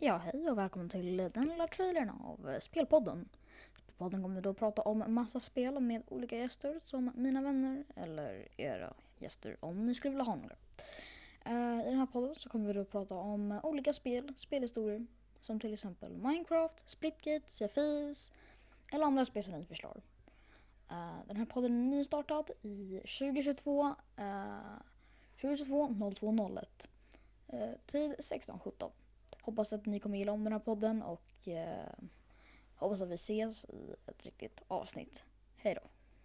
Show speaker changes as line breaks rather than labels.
Ja, hej och välkommen till den lilla trailern av eh, Spelpodden. podden kommer då prata om massa spel med olika gäster som mina vänner eller era gäster om ni skulle vilja ha några. Uh, I den här podden så kommer vi då prata om olika spel, spelhistorier som till exempel Minecraft, Splitgate, Sea Thieves eller andra spel som ni förslår. Uh, eh, den här podden är nystartad i 2022 uh, 2022 0201. Uh, tid 16.17. Hoppas att ni kommer gilla om den här podden och eh, hoppas att vi ses i ett riktigt avsnitt. Hej då!